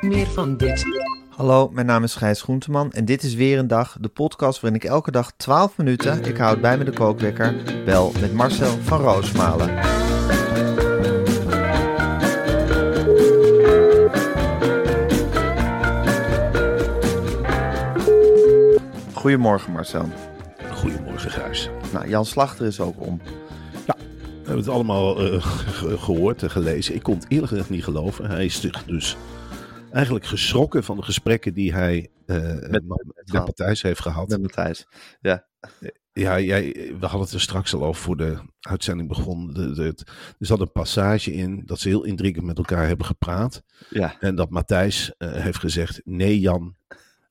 Meer van dit. Hallo, mijn naam is Gijs Groenteman en dit is weer een dag, de podcast waarin ik elke dag 12 minuten, ik houd bij me de kookwekker, bel met Marcel van Roosmalen. Goedemorgen Marcel. Goedemorgen, Gijs. Nou, Jan Slachter is ook om. We hebben het allemaal eh, ge- gehoord en gelezen. Ik kon het eerlijk gezegd niet geloven. Hij is dus eigenlijk geschrokken van de gesprekken die hij eh, met. Matthijs heeft gehad. Met Matthijs. Ja. Ja, jij, we hadden het er straks al over voor de uitzending begon. De, de, het- er zat een passage in dat ze heel indringend met elkaar hebben gepraat. Ja. En dat Matthijs eh, heeft gezegd, nee Jan,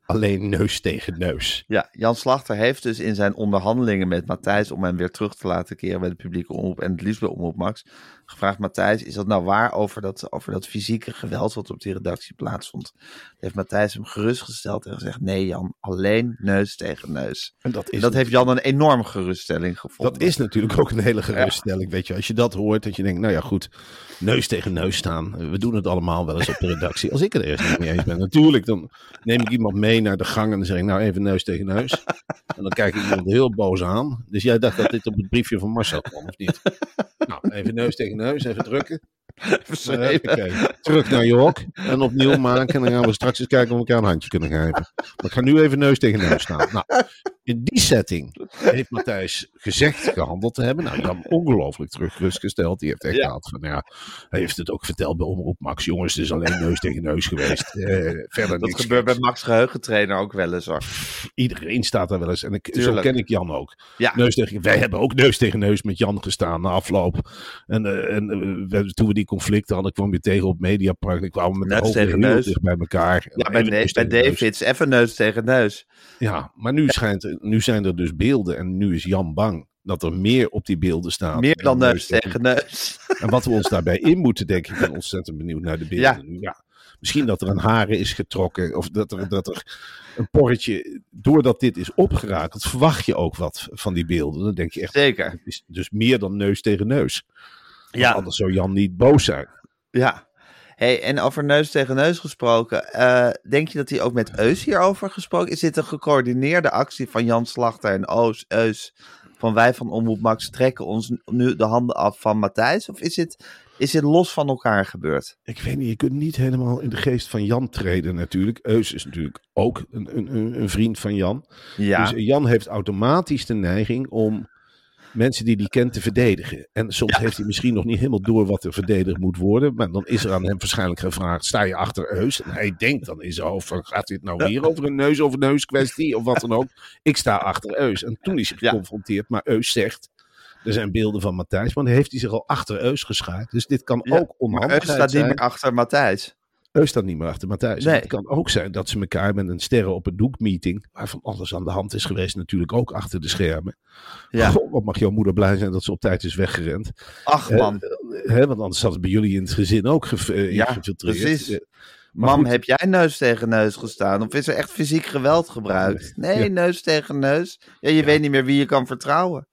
alleen neus tegen neus. Ja, Jan Slachter heeft dus in zijn onderhandelingen met Matthijs om hem weer terug te laten keren bij de publieke omroep en het liefst bij Omroep Max, gevraagd Matthijs, is dat nou waar over dat, over dat fysieke geweld wat op die redactie plaatsvond? heeft Matthijs hem gerustgesteld en gezegd, nee Jan, alleen neus tegen neus. En dat is En dat heeft Jan een enorme geruststelling gevonden. Dat is natuurlijk ook een hele geruststelling, weet je. Als je dat hoort, dat je denkt, nou ja, goed, neus tegen neus staan. We doen het allemaal wel eens op de redactie. Als ik er eerst niet mee eens ben, natuurlijk, dan neem ik iemand mee naar de gang en dan zeg ik, nou even neus tegen neus. En dan kijk ik iemand heel boos aan. Dus jij dacht dat dit op het briefje van Marcel kwam, of niet? Nou, even neus tegen neus, even drukken. Verzweven. Oké, terug naar hok en opnieuw maken. En dan gaan we straks eens kijken of we elkaar een handje kunnen geven. Maar ik ga nu even neus tegen neus staan. Nou, in die setting heeft Matthijs gezegd gehandeld te hebben. Nou, hem ongelooflijk teruggerustgesteld. Die heeft echt Ja. gehad van, ja, hij heeft het ook verteld bij Omroep Max. Jongens, het is alleen neus tegen neus geweest. Eh, verder Dat niks gebeurt bij. Max geheugentrainer ook wel eens hoor. Iedereen staat daar wel eens. En ik, zo ken ik Jan ook. Ja. Neus tegen, wij hebben ook neus tegen neus met Jan gestaan na afloop. En, eh, en eh, toen we die conflicten hadden, kwam je tegen op Mediapark. Ik kwam met Neus tegen neus. dicht bij elkaar. Ja, bij, even Ne- neus bij tegen neus. Davids, even neus tegen neus. Ja, maar nu, schijnt, nu zijn er dus beelden en nu is Jan bang dat er meer op die beelden staat. Meer dan neus tegen neus. En wat we ons daarbij in moeten denken, ik ben ontzettend benieuwd naar de beelden. Ja, misschien dat er een haren is getrokken of dat er, dat er een porretje, doordat dit is opgerakeld, verwacht je ook wat van die beelden. Dan denk je echt, Zeker. het is dus meer dan neus tegen neus. Want Ja. Anders zou Jan niet boos zijn. Ja. Hey, en over neus tegen neus gesproken. eh, denk je dat hij ook met Eus hierover gesproken is? dit een gecoördineerde actie van Jan Slachter en Oos, Eus? Van wij van Omroep Max trekken ons nu de handen af van Matthijs? Of is dit, is dit los van elkaar gebeurd? Ik weet niet, je kunt niet helemaal in de geest van Jan treden natuurlijk. Eus is natuurlijk ook een, een, een- een vriend van Jan. Ja. Dus Jan heeft automatisch de neiging om mensen die hij kent te verdedigen. En soms heeft hij misschien nog niet helemaal door wat er verdedigd moet worden. Maar dan is er aan hem waarschijnlijk gevraagd, sta je achter Eus? En hij denkt dan in zijn hoofd van, gaat dit nou weer over een neus over neus kwestie? Of wat dan ook. Ik sta achter Eus. En toen is hij geconfronteerd. Maar Eus zegt, er zijn beelden van Matthijs. Maar dan heeft hij zich al achter Eus geschaard. Dus dit kan Ja, ook maar Eus onhandigheid staat niet zijn. meer achter Matthijs. Eus staat niet meer achter Matthijs. Nee. Het kan ook zijn dat ze elkaar met een sterren op het doek meeting, waarvan alles aan de hand is geweest, natuurlijk ook achter de schermen. Ja. Goh, wat mag jouw moeder blij zijn dat ze op tijd is weggerend. Ach Eh, man, Hè, want anders zat het bij jullie in het gezin ook ge- eh, Ja, gefiltreerd. precies. Maar mam, goed. heb jij neus tegen neus gestaan? Of is er echt fysiek geweld gebruikt? Nee, Ja. neus tegen neus. Ja, je weet niet meer wie je kan vertrouwen.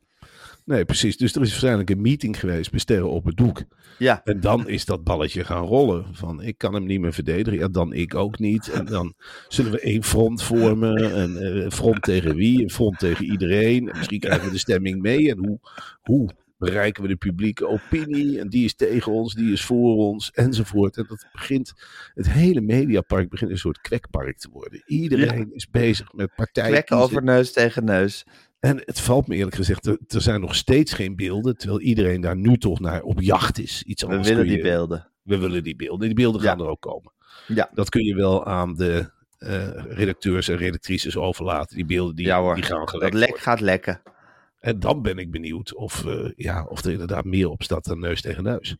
Nee, precies. Dus er is waarschijnlijk een meeting geweest bij sterren op het doek. Ja, En dan is dat balletje gaan rollen. Van ik kan hem niet meer verdedigen. Ja, dan ik ook niet. En dan zullen we één front vormen. En eh, een front tegen wie? Een front tegen iedereen. En misschien krijgen we de stemming mee. En hoe, hoe bereiken we de publieke opinie? En die is tegen ons, die is voor ons, enzovoort. En dat begint, het hele mediapark begint een soort kwekpark te worden. Iedereen is bezig met partijen. kwekken over neus tegen neus. En het valt me eerlijk gezegd, er, er zijn nog steeds geen beelden, terwijl iedereen daar nu toch naar op jacht is. Iets We willen die beelden. We willen die beelden. Die beelden Ja. gaan er ook komen. Ja. Dat kun je wel aan de eh, redacteurs en redactrices overlaten. Die beelden die, ja hoor, die gaan dat gelekt lek worden. gaat lekken. En dan ben ik benieuwd of, eh, ja, of er inderdaad meer op staat dan neus tegen neus.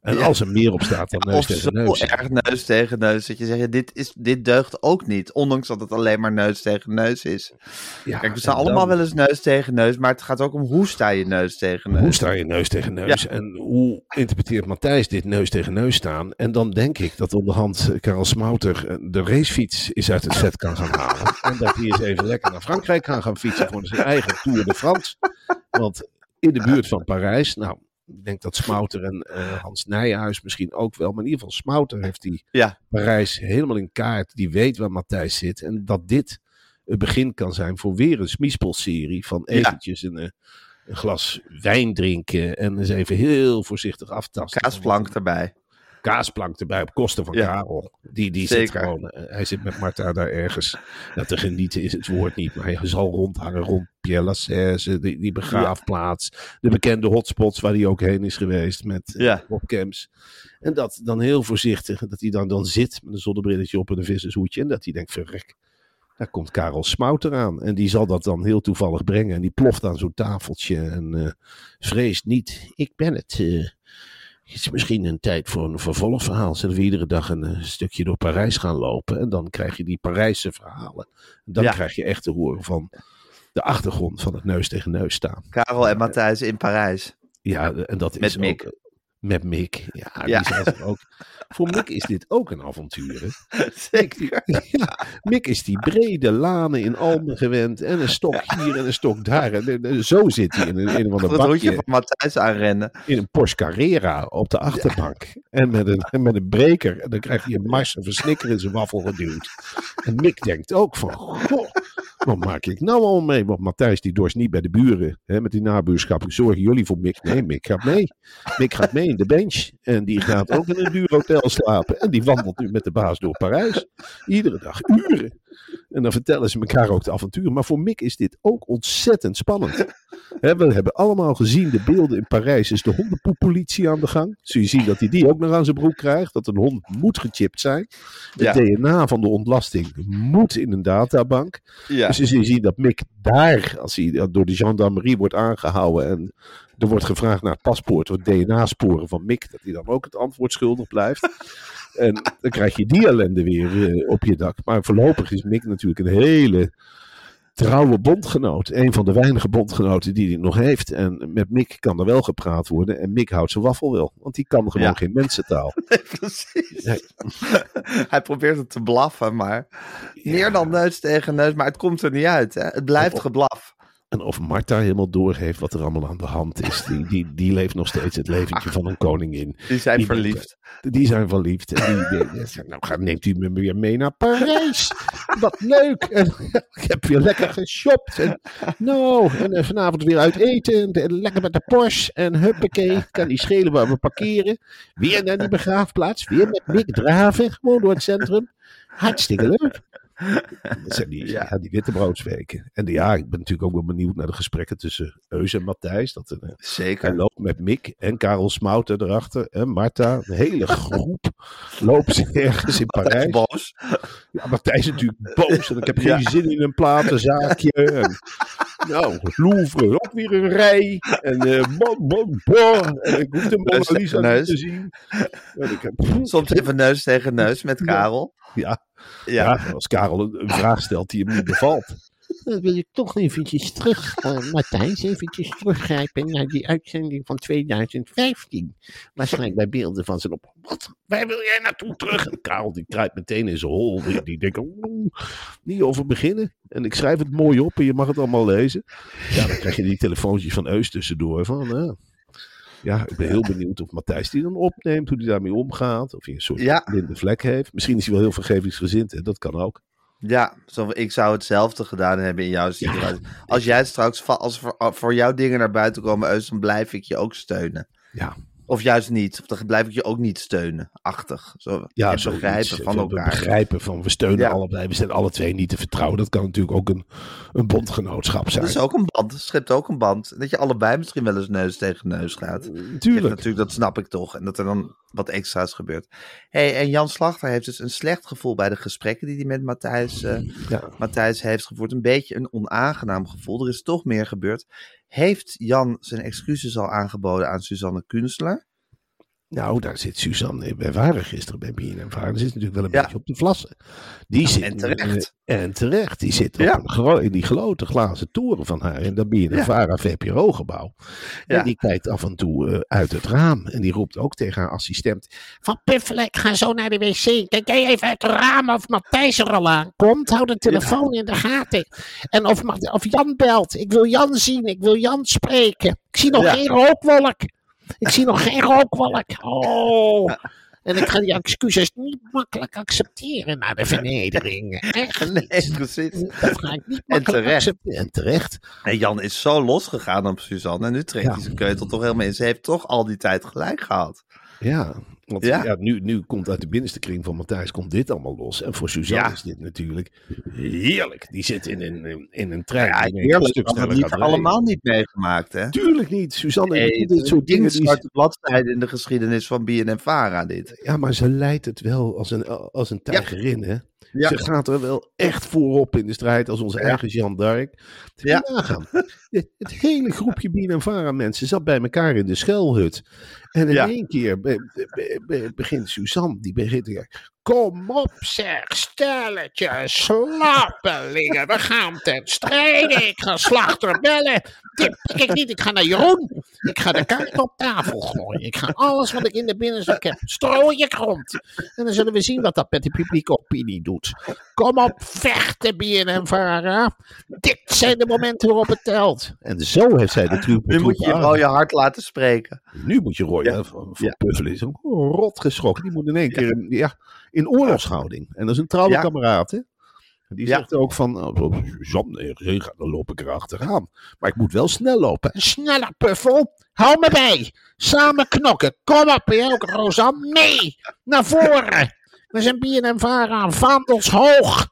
En Ja. als er meer op staat dan neus Of zo tegen neus. erg neus tegen neus. Dat je zegt, dit, is, dit deugt ook niet. Ondanks dat het alleen maar neus tegen neus is. Ja, Kijk, we staan allemaal dan- wel eens neus tegen neus. Maar het gaat ook om hoe sta je neus tegen neus. Hoe sta je neus tegen neus? En hoe interpreteert Matthijs dit neus tegen neus staan? En dan denk ik dat onderhand Karel Smouter eh, de racefiets is uit het set kan gaan halen. en dat hij eens even lekker naar Frankrijk kan gaan fietsen voor zijn eigen Tour de France. Want in de buurt van Parijs, nou, ik denk dat Smouter en eh, Hans Nijhuis misschien ook wel. Maar in ieder geval Smouter heeft die Ja. Parijs helemaal in kaart. Die weet waar Matthijs zit. En dat dit het begin kan zijn voor weer een Smiespel-serie van Ja. eventjes een, eh, een glas wijn drinken en eens even heel voorzichtig aftasten. Kaasplank erbij. Kaasplank erbij op kosten van Ja. Karel. Die, die zit gewoon, eh, hij zit met Marta daar ergens. Ja, te genieten is het woord niet, maar hij zal rondhangen rond Pierre Lachaise, die, die begraafplaats. De bekende hotspots waar hij ook heen is geweest met eh, Ja. Camps. En dat dan heel voorzichtig, dat hij dan, dan zit met een zonnebrilletje op en een vissershoedje. En dat hij denkt, verrek, daar komt Karel Smouter aan. En die zal dat dan heel toevallig brengen. En die ploft aan zo'n tafeltje en eh, vreest niet, ik ben het. het is misschien een tijd voor een vervolgverhaal. Zullen we iedere dag een eh, stukje door Parijs gaan lopen. En dan krijg je die Parijse verhalen. En dan Ja. krijg je echt te horen van de achtergrond van het neus tegen neus staan. Karel en Matthijs in Parijs. Ja, en dat Met is Mick. ook... Met Mick. Ja, Ja. Die zich ook... Voor Mick is dit ook een avontuur. Zeker. Ja, Mick is die brede lanen in Almen gewend. En een stok hier en een stok daar. En, zo zit hij in een, een of bakje. van Matthijs aanrennen. in een Porsche Carrera op de achterbank. En, met een, en met een breker. En dan krijgt hij een mars en versnikker in zijn waffel geduwd. En Mick denkt ook van, goh, wat maak ik nou al mee? Want Matthijs die dorst niet bij de buren. Hè, met die nabuurschap. Zorgen jullie voor Mick? Nee, Mick gaat mee. Mick gaat mee in de bench. En die gaat ook in een duur hotel slapen. En die wandelt nu met de baas door Parijs. Iedere dag uren. En dan vertellen ze elkaar ook de avonturen. Maar voor Mick is dit ook ontzettend spannend. We hebben allemaal gezien de beelden in Parijs. Is de hondenpoeppolitie aan de gang. Zul je zien dat hij die ook nog aan zijn broek krijgt. Dat een hond moet gechipt zijn. Het Ja. DNA van de ontlasting moet in een databank. Ja. Dus je zien dat Mick daar, als hij door de gendarmerie wordt aangehouden. En er wordt gevraagd naar het paspoort of DNA-sporen van Mick. Dat hij dan ook het antwoord schuldig blijft. En dan krijg je die ellende weer eh, op je dak. Maar voorlopig is Mick natuurlijk een hele trouwe bondgenoot. Een van de weinige bondgenoten die hij nog heeft. En met Mick kan er wel gepraat worden. En Mick houdt zijn waffel wel. Want die kan gewoon Ja. geen mensentaal. Precies. Nee. Hij probeert het te blaffen, maar meer dan neus tegen neus. Maar het komt er niet uit. Hè? Het blijft Of- geblaf. En of Marta helemaal doorheeft wat er allemaal aan de hand is. Die, die, die leeft nog steeds het leventje van een koningin. Die zijn Die verliefd. Die zijn verliefd. En die, die, die nou, neemt u me weer mee naar Parijs. Wat leuk. En, ik heb weer lekker geshopt. En, nou, en eh, vanavond weer uit eten. En, en lekker met de Porsche. En huppakee, kan die schelen waar we parkeren. Weer naar die begraafplaats. Weer met Mick draven. Gewoon door het centrum. Hartstikke leuk. Dat zijn die, Ja. ja. die wittebroodsweken. En ja, ik ben natuurlijk ook wel benieuwd naar de gesprekken tussen Eus en Matthijs. Dat, eh, hij Zeker. loopt met Mick en Karel Smouten erachter. En Marta, een hele groep. lopen ze ergens in Hij Parijs. boos. Ja, Matthijs is natuurlijk boos. En ik heb geen Ja. zin in een platenzaakje. En, nou, Louvre, ook weer een rij. En eh bon, bon, bon. En ik hoef de Mona Lisa te zien. En ik heb, Soms even neus tegen neus met Karel. ja, Ja. ja, als Karel een, vraag stelt die hem niet bevalt. Dan wil ik toch eventjes terug, eh, Matthijs, eventjes teruggrijpen naar die uitzending van 2015. Waarschijnlijk bij beelden van zijn op. Wat? Waar wil jij naartoe terug? En Karel die kruipt meteen in zijn hol. Die, die denkt, oeh, niet over beginnen. En ik schrijf het mooi op en je mag het allemaal lezen. Ja, dan krijg je die telefoontjes van Eus tussendoor. Van, eh, ja, ik ben heel benieuwd of Matthijs die dan opneemt, hoe hij daarmee omgaat. Of hij een soort Ja. blinde vlek heeft. Misschien is hij wel heel vergevingsgezind, hè? dat kan ook. Ja, ik zou hetzelfde gedaan hebben in jouw situatie. Als jij straks, als voor, voor jouw dingen naar buiten komen, Eus, dan blijf ik je ook steunen. Ja, Of juist niet. Of dan blijf ik je ook niet steunen. Achtig. Zo, Ja, het zoiets. begrijpen van We elkaar. begrijpen van, we steunen Ja. allebei. We zijn alle twee niet te vertrouwen. Dat kan natuurlijk ook een, een bondgenootschap zijn. Dat is ook een band. Het schept ook een band. Dat je allebei misschien wel eens neus tegen neus gaat. Tuurlijk. Natuurlijk, dat snap ik toch. En dat er dan wat extra's gebeurt. Hey, en Jan Slachter heeft dus een slecht gevoel bij de gesprekken die hij met Matthijs, eh, Ja. Matthijs heeft gevoerd. Een beetje een onaangenaam gevoel. Er is toch meer gebeurd. Heeft Jan zijn excuses al aangeboden aan Suzanne Kunstler? Nou, daar zit Suzanne. Wij waren gisteren bij BNM Varen. Zit natuurlijk wel een Ja. beetje op de vlassen. Die zit, en terecht. eh, en terecht. Die zit Ja. op gro- in die grote glazen toren van haar. In dat BNM Ja. Vara VPRO-gebouw. Ja. En die kijkt af en toe eh, uit het raam. En die roept ook tegen haar assistent. Van Puffelen, ik ga zo naar de wc. Kijk jij even uit het raam of Matthijs er al aankomt. Hou de telefoon in de gaten. En of, of Jan belt. Ik wil Jan zien. Ik wil Jan spreken. Ik zie nog geen rookwolk. Ik zie nog geen rookwolk. Oh. En ik ga die excuses niet makkelijk accepteren na de vernedering. Echt Nee, niet. precies. Dat ga ik niet En terecht. accepteren. En terecht. Nee, Jan is zo losgegaan op Suzanne. En nu trekt Ja. hij zijn keutel toch helemaal in. Ze heeft toch al die tijd gelijk gehad. Ja, want Ja. ja. nu, nu komt uit de binnenste kring van Matthijs komt dit allemaal los. En voor Suzanne Ja. is dit natuurlijk heerlijk. Die zit in een, in een trein. Ja, heerlijk. hebben sneller het allemaal niet meegemaakt, hè? Tuurlijk niet. Suzanne Nee, doet dit dit soort dingen. Die, zwarte bladzijde in de geschiedenis van BNN-Vara, dit. ja, maar ze leidt het wel als een, als een tijgerin, hè? Ja. Ze gaat er wel echt voorop in de strijd als onze Ja. eigen Jean d'Arc. Ja. Het, hele groepje Bien en Vara mensen zat bij elkaar in de schuilhut. En in Ja. één keer be- be- be- begint Suzanne, die begint te Kom op zeg, stelletje slappelingen. We gaan ten strijde. Ik ga slachter bellen. Dit pik ik niet. Ik ga naar Jeroen. Ik ga de kaart op tafel gooien. Ik ga alles wat ik in de binnenzak heb strooien ik rond. En dan zullen we zien wat dat met de publieke opinie doet. Kom op, vechten, BNM Vara. Dit zijn de momenten waarop het telt. En zo heeft zij de troep. Nu moet je aan. je hart laten spreken. Nu moet je Roy, Ja. van. Puffelen is ook rot geschrokken. Die moet in één keer in, ja, in oorlogshouding. En dat is een trouwe kameraad, hè? Die Ja. zegt ook van, oh, gaat, dan loop ik er achteraan. Maar ik moet wel snel lopen. Sneller, Puffel. Hou me bij. Samen knokken. Kom op, jij ook? Nee, naar voren. We zijn BNM Vara, vaandels hoog.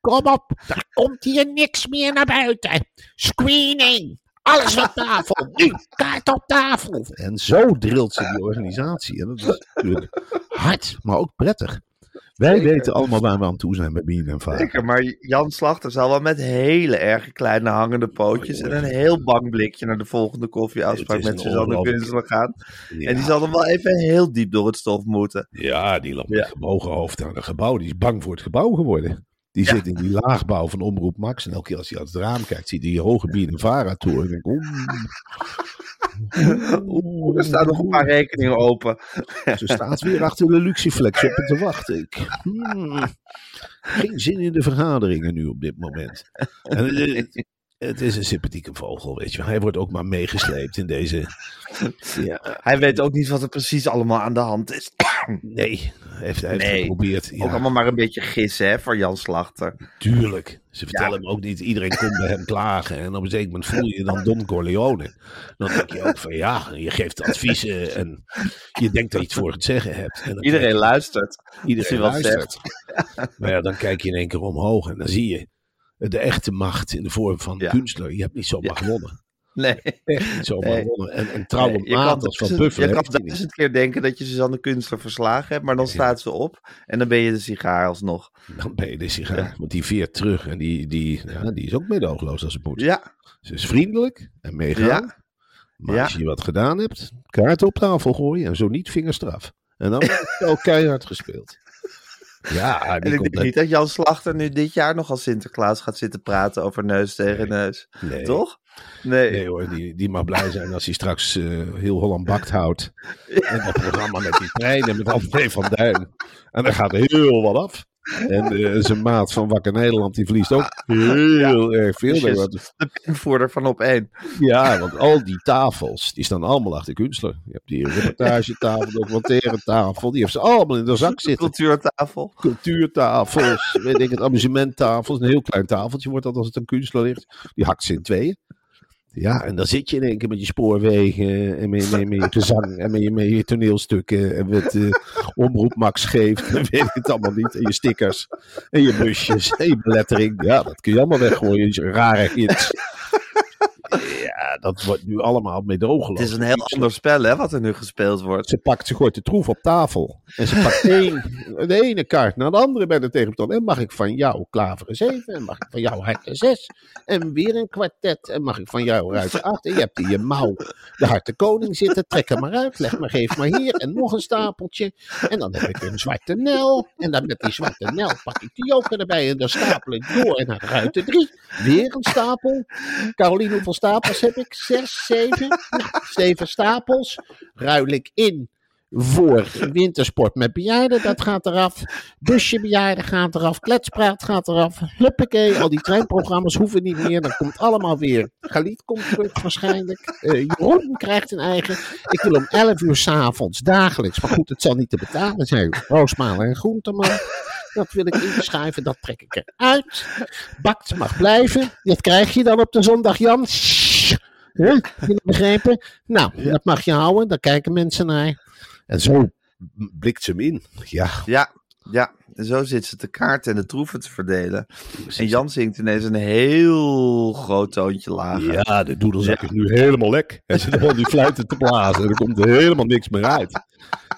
Kom op, er komt hier niks meer naar buiten. Screening. Alles op tafel. Nu, kaart op tafel. En zo drilt ze die organisatie. En dat is natuurlijk hard, maar ook prettig. Wij weten allemaal waar we aan toe zijn bij Bien en Vader. Zeker, maar Jan Slachter zal wel met hele erg kleine hangende pootjes en een heel bang blikje naar de volgende koffieafspraak Het met Suzanne Kunstler gaan. Ja, En die zal dan wel even heel diep door het stof moeten. ja, die loopt Ja. met gebogen hoofd aan een gebouw. Die is bang voor het gebouw geworden. Die Ja. zit in die laagbouw van Omroep Max. En elke keer als hij uit het raam kijkt, ziet hij die hoge Bien en Vara toren. En denkt, oeh. Oeh, er staan nog een paar rekeningen open. Ze staat weer achter de Luxiflex op te wachten. Ik, hmm, geen zin in de vergaderingen nu op dit moment. En, eh, het, is een sympathieke vogel, weet je. wel. Hij wordt ook maar meegesleept in deze... Ja, Hij weet ook niet wat er precies allemaal aan de hand is. nee, heeft, hij heeft Nee, geprobeerd. Ook Ja, allemaal maar een beetje gissen hè, voor Jan Slachter. tuurlijk. Ze vertellen Ja. hem ook niet. Iedereen komt bij hem klagen. En op een zeker moment voel je je dan Don Corleone. Dan denk je ook van ja, je geeft adviezen. En je denkt dat je het voor het zeggen hebt. En Iedereen luistert. Iedereen luistert. Maar ja, dan kijk je in één keer omhoog en dan zie je de echte macht in de vorm van Ja. kunstler. Je hebt niet zomaar gewonnen. Nee. Echt niet zomaar Nee. gewonnen. En, en Nee, je als van Buffel je heb kan je duizend keer denken dat je Suzanne Kunstler verslagen hebt, maar dan staat ze op en dan ben je de sigaar alsnog. Dan ben je de sigaar. Ja. Want die veert terug en die, die, ja, die is ook meedoogloos als het moet. Ja, Ze is vriendelijk en meegaan. Ja. Maar als je wat gedaan hebt, kaart op tafel gooien en zo niet vingerstraf. En dan wordt het al keihard gespeeld. Ja, en ik denk niet dat Jan Slachter nu dit jaar nog als Sinterklaas gaat zitten praten over neus tegen neus. Nee. Toch? Nee. Nee hoor, die, die mag blij zijn als hij straks eh, heel Holland bakt houdt. En dat programma met die treinen met André van Duin. En dan gaat heel wat af. En eh, zijn maat van Wakker Nederland, die verliest ook heel erg veel. De invoerder van op één. Ja, want al die tafels, die staan allemaal achter Kunstler. Je hebt die reportagetafel, documentaire tafel, die heeft ze allemaal in de zak zitten. Cultuurtafel. Cultuurtafels, weet ik het, amusementtafels. Een heel klein tafeltje wordt dat als het een Kunstler ligt. Die hakt ze in tweeën. Ja, en dan zit je in één keer met je spoorwegen en met, met, met je gezang en met je, toneelstukken en met eh Omroep Max geeft en weet ik het allemaal niet. En je stickers en je busjes en je belettering. Ja, dat kun je allemaal weggooien. Je rare hits. Ja, dat wordt nu allemaal meedogenloos. Het is een heel ander spel, hè, wat er nu gespeeld wordt. Ze pakt, ze gooit de troef op tafel. En ze pakt één, de ene kaart naar de andere bij de tegenpartij. En mag ik van jou klaveren 7? En mag ik van jou harten 6? En weer een kwartet. En mag ik van jou ruiten 8? En je hebt in je mouw de harte koning zitten. Trek hem maar uit. Leg maar, geef maar hier. En nog een stapeltje. En dan heb ik een zwarte nel. En dan met die zwarte nel pak ik die joker erbij. En dan stapel ik door. En dan ruiten 3. Weer een stapel. Caroline, hoeveel stapels heb ik? 6, 7? Nou, 7 stapels. Ruil ik in voor wintersport met bejaarden, dat gaat eraf. Busje bejaarden gaat eraf. Kletspraat gaat eraf. Huppakee, al die treinprogramma's hoeven niet meer. Dan komt allemaal weer. Galiet komt terug waarschijnlijk. Eh Jeroen krijgt een eigen. Ik wil om 11 uur s'avonds dagelijks. Maar goed, het zal niet te betalen zijn. Roosmalen en groenteman. Dat wil ik inschrijven, dat trek ik eruit. Bakt mag blijven. Dat krijg je dan op de zondag, Jan. Huh? Heb je het begrepen? Nou, dat mag je houden. Daar kijken mensen naar. En zo blikt ze hem in. Ja, Ja, ja. En zo zit ze te kaart en de troeven te verdelen. En Jan zingt ineens een heel groot toontje lager. ja de doedelzak is nu helemaal lek. Hij zit gewoon die fluiten te blazen. En er komt helemaal niks meer uit.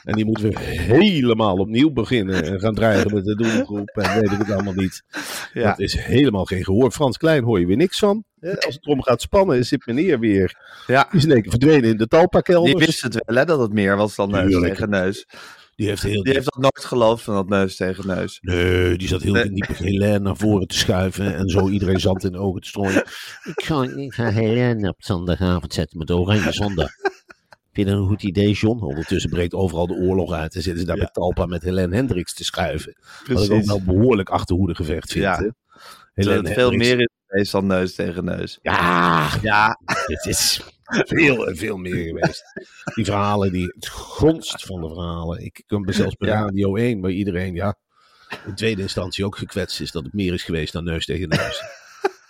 En die moeten we helemaal opnieuw beginnen. En gaan dreigen met de doelgroep. En weet ik het allemaal niet. Ja. Dat is helemaal geen gehoor. Frans Klein hoor je weer niks van. Als het erom gaat spannen, zit meneer weer. Ja. Die is in één keer verdwenen in de talpa-kelders. Die wist het wel, hè, dat het meer was dan neus tegen neus. Die heeft heel Die heeft dat nooit geloofd van dat neus tegen neus. Nee, die zat heel Nee. diep Helene naar voren te schuiven en zo iedereen zand in de ogen te strooien. Ik ga, ik ga Helene op zondagavond zetten met oranje zondag. Vind je dat een goed idee, John? Ondertussen breekt overal de oorlog uit en zitten ze daar met Talpa met Helene Hendricks te schuiven. Wat ik ook Precies. wel behoorlijk achterhoedegevecht vind. Ja. hè. Helene het veel meer is dan neus tegen neus. Ja, Ja, het is veel en veel meer geweest. Die verhalen, die, het gonst van de verhalen. Ik kom zelfs bij. Radio 1, waar iedereen ja, in tweede instantie ook gekwetst is dat het meer is geweest dan neus tegen neus.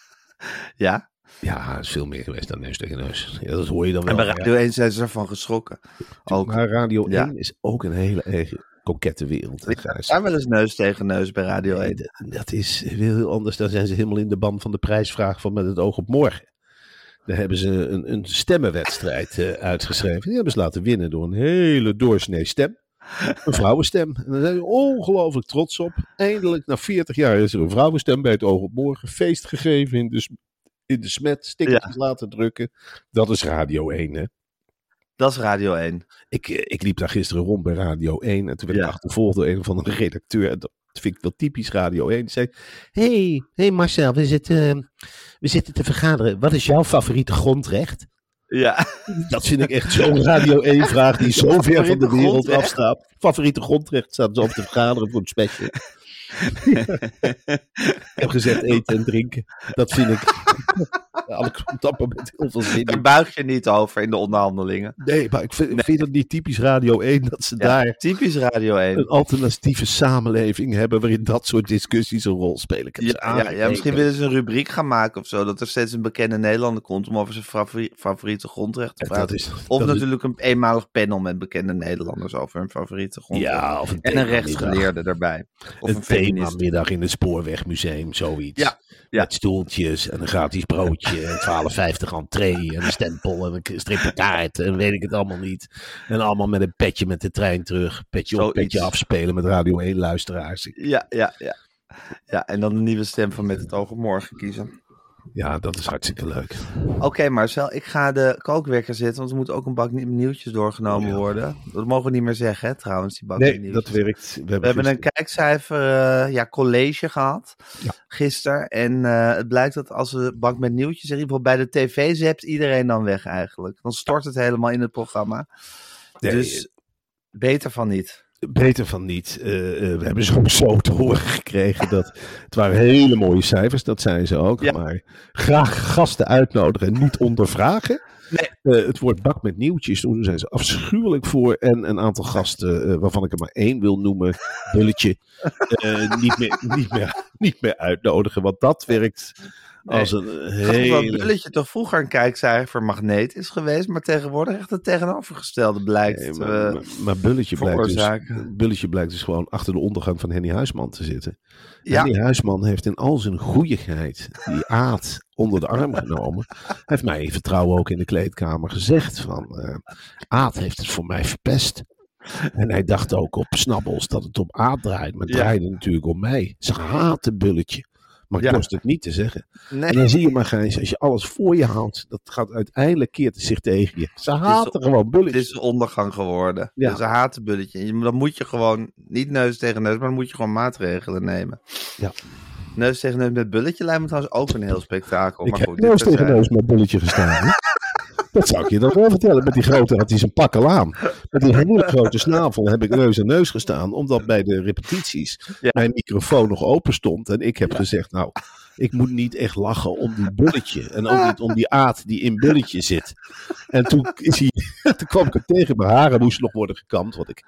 ja. Ja, het is veel meer geweest dan neus tegen neus. Ja, dat hoor je dan wel. En bij ja. Radio 1 zijn ze ervan geschrokken. Ook. Maar Radio Ja. 1 is ook een hele erg kokette wereld. Er Gijs. zijn wel eens neus tegen neus bij Radio Nee, 1. dat, dat is heel anders. Dan zijn ze helemaal in de ban van de prijsvraag van met het oog op morgen. Daar hebben ze een, een stemmenwedstrijd eh, uitgeschreven. Die hebben ze laten winnen door een hele doorsnee stem. Een vrouwenstem. En daar zijn ze ongelooflijk trots op. Eindelijk, na 40 jaar, is er een vrouwenstem bij het oog op morgen. Feest gegeven in de, in de smet. Stickertjes laten drukken. Dat is Radio 1, hè. Dat is Radio 1. Ik, eh, ik liep daar gisteren rond bij Radio 1 en toen werd Ja. ik achtervolgd door een of andere redacteur. En dat vind ik wel typisch Radio 1. Die zei, hey, hey Marcel, we zitten, we zitten te vergaderen. Wat is jouw favoriete grondrecht? Ja, Dat vind ik echt zo'n Radio 1 vraag die zo ver van de wereld afstaat. Favoriete grondrecht staat zo op te vergaderen voor een special. Ik heb gezegd eten en drinken. Dat vind ik. Ik allemaal met heel veel zin daar buig je niet over in de onderhandelingen. Nee, maar ik vind, het niet typisch Radio 1 dat ze Ja, daar typisch Radio 1. een alternatieve samenleving hebben waarin dat soort discussies een rol spelen. Ja, ja, misschien willen ze een rubriek gaan maken of zo. Dat er steeds een bekende Nederlander komt om over zijn favori- favoriete grondrecht te praten. dat is- of dat is- natuurlijk een eenmalig panel met bekende Nederlanders over hun favoriete grondrecht. Ja, of een en een rechtsgeleerde daarbij. Of een, Een. Themamiddag in het Spoorwegmuseum, zoiets. Ja, ja. Met stoeltjes en een gratis broodje en 12,50 entree en een stempel en een strippen kaart en weet ik het allemaal niet. En allemaal met een petje met de trein terug. Petje op, petje afspelen met Radio 1 luisteraars. Ja, ja, ja. Ja, en dan een nieuwe stem van Met het oog op morgen kiezen. Ja, dat is hartstikke leuk. Oké Marcel, ik ga de kookwekker zetten, want er moet ook een bak nieuw- nieuwtjes doorgenomen ja. worden. Dat mogen we niet meer zeggen, hè, trouwens, die bak Nee, nieuwtjes. dat werkt. We We hebben een kijkcijfer, eh, ja, college gehad Ja. gisteren. En eh, het blijkt dat als we bank met nieuwtjes, in ieder geval bij de tv zept iedereen dan weg eigenlijk. Dan stort het helemaal in het programma. Nee, dus beter van niet. Beter van niet. Eh, eh, we hebben sowieso te horen gekregen dat het waren hele mooie cijfers, dat zijn ze ook. Ja. Maar graag gasten uitnodigen en niet ondervragen. Nee. Eh, het woord bak met nieuwtjes, daar zijn ze afschuwelijk voor. En een aantal gasten, waarvan ik er maar één wil noemen, Bulletje, niet, meer, niet, meer, niet meer uitnodigen. Want dat werkt Als een Grappig dat. Bulletje toch vroeger een kijkcijfermagneet is geweest, maar tegenwoordig echt het tegenovergestelde blijkt. Nee, te, maar, eh, maar, maar Bulletje, blijkt dus. Bulletje blijkt dus gewoon achter de ondergang van Henny Huisman te zitten. Ja. Henny Huisman heeft in al zijn goeieheid die aad onder de arm genomen. Hij heeft mij in vertrouwen ook in de kleedkamer gezegd van... eh aad heeft het voor mij verpest. En hij dacht ook op snabbels dat het om aad draait. Maar het Ja. draaide natuurlijk om mij. Ze haten Bulletje. Maar ik Ja. dorst het niet te zeggen. En dan zie je maar, Gijs, als je alles voor je houdt, dat gaat uiteindelijk keert het zich tegen je. Ze haten gewoon het bulletjes. is ondergang geworden. Ja. Dus een hatenbulletje. En je- Dan moet je gewoon, niet neus tegen neus, maar dan moet je gewoon maatregelen nemen. Ja. Neus tegen neus met bulletje lijkt me trouwens ook een heel spektakel. Ik maar heb goed, neus tegen terzijde. neus met bulletje gestaan. Dat zou ik je dan wel vertellen. Met die grote had hij zijn pakkel aan. Met die hele grote snavel heb ik neus aan neus gestaan. Omdat bij de repetities Ja. mijn microfoon nog open stond. En ik heb gezegd, nou, ik moet niet echt lachen om die bulletje. En ook niet om die aad die in bulletje zit. En toen, is hij, toen kwam ik hem tegen. Mijn haren moesten nog worden gekamd. Want ik,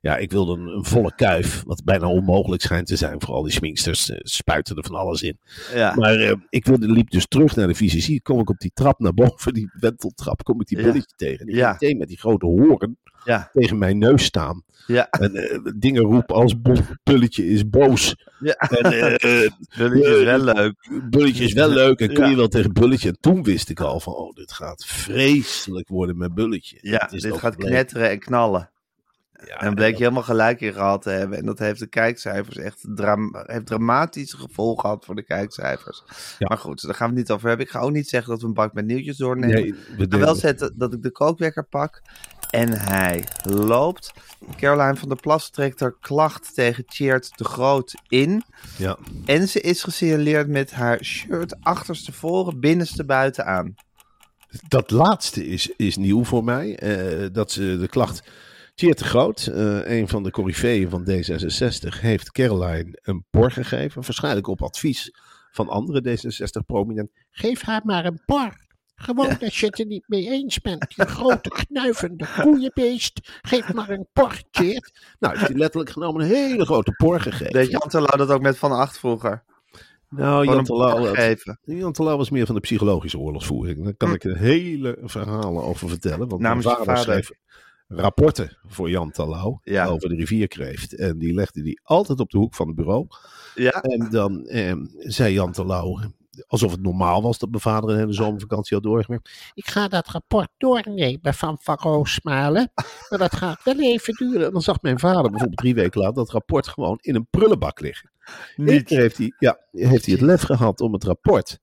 ja, ik wilde een, een volle kuif. Wat bijna onmogelijk schijnt te zijn. Vooral die schminksters eh, spuiten er van alles in. Ja. Maar eh, ik wilde, liep dus terug naar de visie. Kom ik op die trap naar boven, die wenteltrap, kom ik die Ja. bulletje tegen. Die Ja. meteen met die grote horen Ja. tegen mijn neus staan. Ja. En eh, dingen roepen als bu- bulletje is boos. Ja. En eh, eh, Bulletje is wel leuk. bulletje is wel leuk en kun je wel tegen bulletje. En toen wist ik al van, oh, dit gaat vreselijk worden met bulletje. Ja, dit gaat knetteren en knallen. Ja, En bleek je helemaal gelijk in gehad te hebben. En dat heeft de kijkcijfers echt dram heeft dramatische gevolgen gehad voor de kijkcijfers. Ja. Maar goed, daar gaan we het niet over hebben. Ik ga ook niet zeggen dat we een bak met nieuwtjes doornemen. Nee, we Ik ga wel zetten dat ik de kookwekker pak. En hij loopt. Caroline van der Plas trekt haar klacht tegen Tjeerd de Groot in. ja. En ze is gesignaleerd met haar shirt achterstevoren, binnenste buiten aan. Dat laatste is, is nieuw voor mij. eh, dat ze de klacht. Tjeerd de Groot, eh, een van de coryfeeën van D66, heeft Caroline een por gegeven. Waarschijnlijk op advies van andere D66-prominenten. Geef haar maar een par. Gewoon als je het er niet mee eens bent. Die grote knuivende koeienbeest. Geef maar een par, Tjeerd. Nou, heeft hij letterlijk genomen een hele grote por gegeven. Deed Jan Terlouw dat ook met Van Acht vroeger? nou, Jan Terlouw, geven. Jan Terlouw was meer van de psychologische oorlogsvoering. Daar kan ik er hele verhalen over vertellen. Want Namens mijn vader, vader. schreef rapporten voor Jan Terlouw Ja. over de rivierkreeft. En die legde die altijd op de hoek van het bureau. Ja, En dan eh, zei Jan Terlouw, alsof het normaal was dat mijn vader een hele zomervakantie had doorgewerkt. Ik ga dat rapport doornemen van Van Roosmalen. Maar dat gaat wel even duren. En dan zag mijn vader bijvoorbeeld drie weken later dat rapport gewoon in een prullenbak liggen. Keer heeft hij, ja, heeft hij het lef gehad om het rapport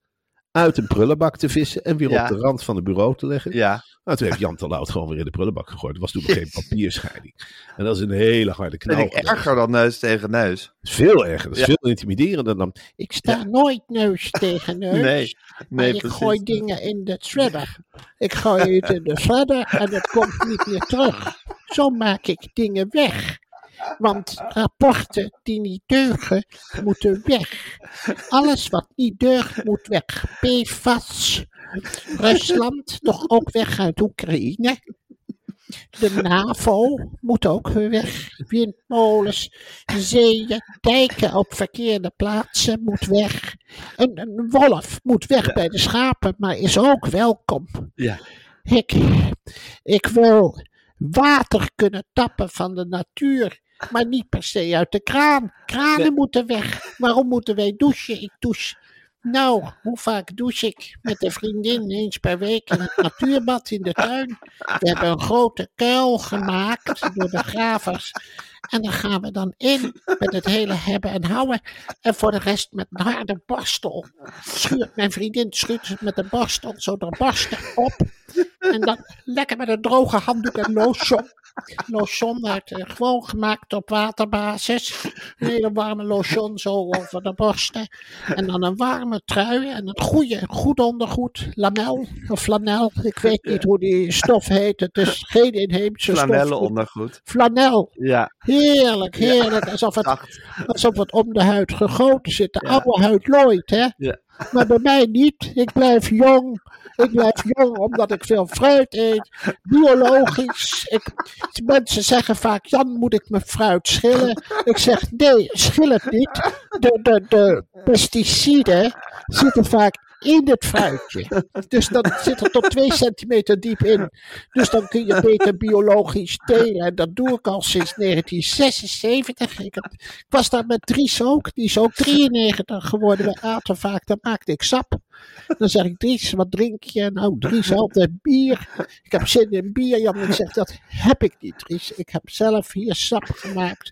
uit een prullenbak te vissen en weer Ja. op de rand van het bureau te leggen. ja. Nou, toen heeft Jan Terlouw gewoon weer in de prullenbak gegooid. Er was toen nog geen papierscheiding. En dat is een hele harde knal. Ik geweest. erger dan neus tegen neus. Dat is veel erger. Dat is Ja. veel intimiderender dan... Ik sta nooit neus tegen neus. Nee, nee, ik precies. gooi dingen in de shredder. Ik gooi het in de shredder en het komt niet meer terug. Zo maak ik dingen weg. Want rapporten die niet deugen, moeten weg. Alles wat niet deugt, moet weg. PFAS. Rusland, toch ook weg uit Oekraïne. De NAVO moet ook weer weg. Windmolens, zeeën, dijken op verkeerde plaatsen moet weg. Een, een wolf moet weg bij de schapen, maar is ook welkom. Ja. Ik, ik wil water kunnen tappen van de natuur, maar niet per se uit de kraan. Kranen moeten weg. Waarom moeten wij douchen? Ik douche. Nou, hoe vaak douche ik met een vriendin eens per week in het natuurbad in de tuin? We hebben een grote kuil gemaakt door de gravers. En daar gaan we dan in met het hele hebben en houden. En voor de rest met een harde borstel. Schuurt mijn vriendin schuurt het met een borstel zo de op. En dan lekker met een droge handdoek en lotion. Lotion uit, eh, gewoon gemaakt op waterbasis. Een hele warme lotion zo over de borsten. En dan een warme trui en een goede, goed ondergoed. Lamel of flanel. Ik weet niet hoe die stof heet. Het is geen inheemse stof. Flanellen ondergoed. Flanel. Ja, Heerlijk, heerlijk. Alsof het, alsof het om de huid gegoten zit. De Ja. oude huid looit, hè? Ja. Maar bij mij niet. Ik blijf jong. Ik blijf jong omdat ik veel fruit eet. Biologisch. Ik, mensen zeggen vaak, Jan, moet ik mijn fruit schillen? Ik zeg, nee, schil het niet. De, de, de pesticiden zitten vaak in het fruitje. Dus dat zit er tot twee centimeter diep in. Dus dan kun je beter biologisch telen. En dat doe ik al sinds 1976. Ik, was daar met Dries ook. Die is ook 93 geworden. We aten vaak, dan maakte ik sap. Dan zeg ik, Dries, wat drink je? Nou, Dries, altijd bier. Ik heb zin in bier. Jan, ik zeg, dat heb ik niet, Dries. Ik heb zelf hier sap gemaakt.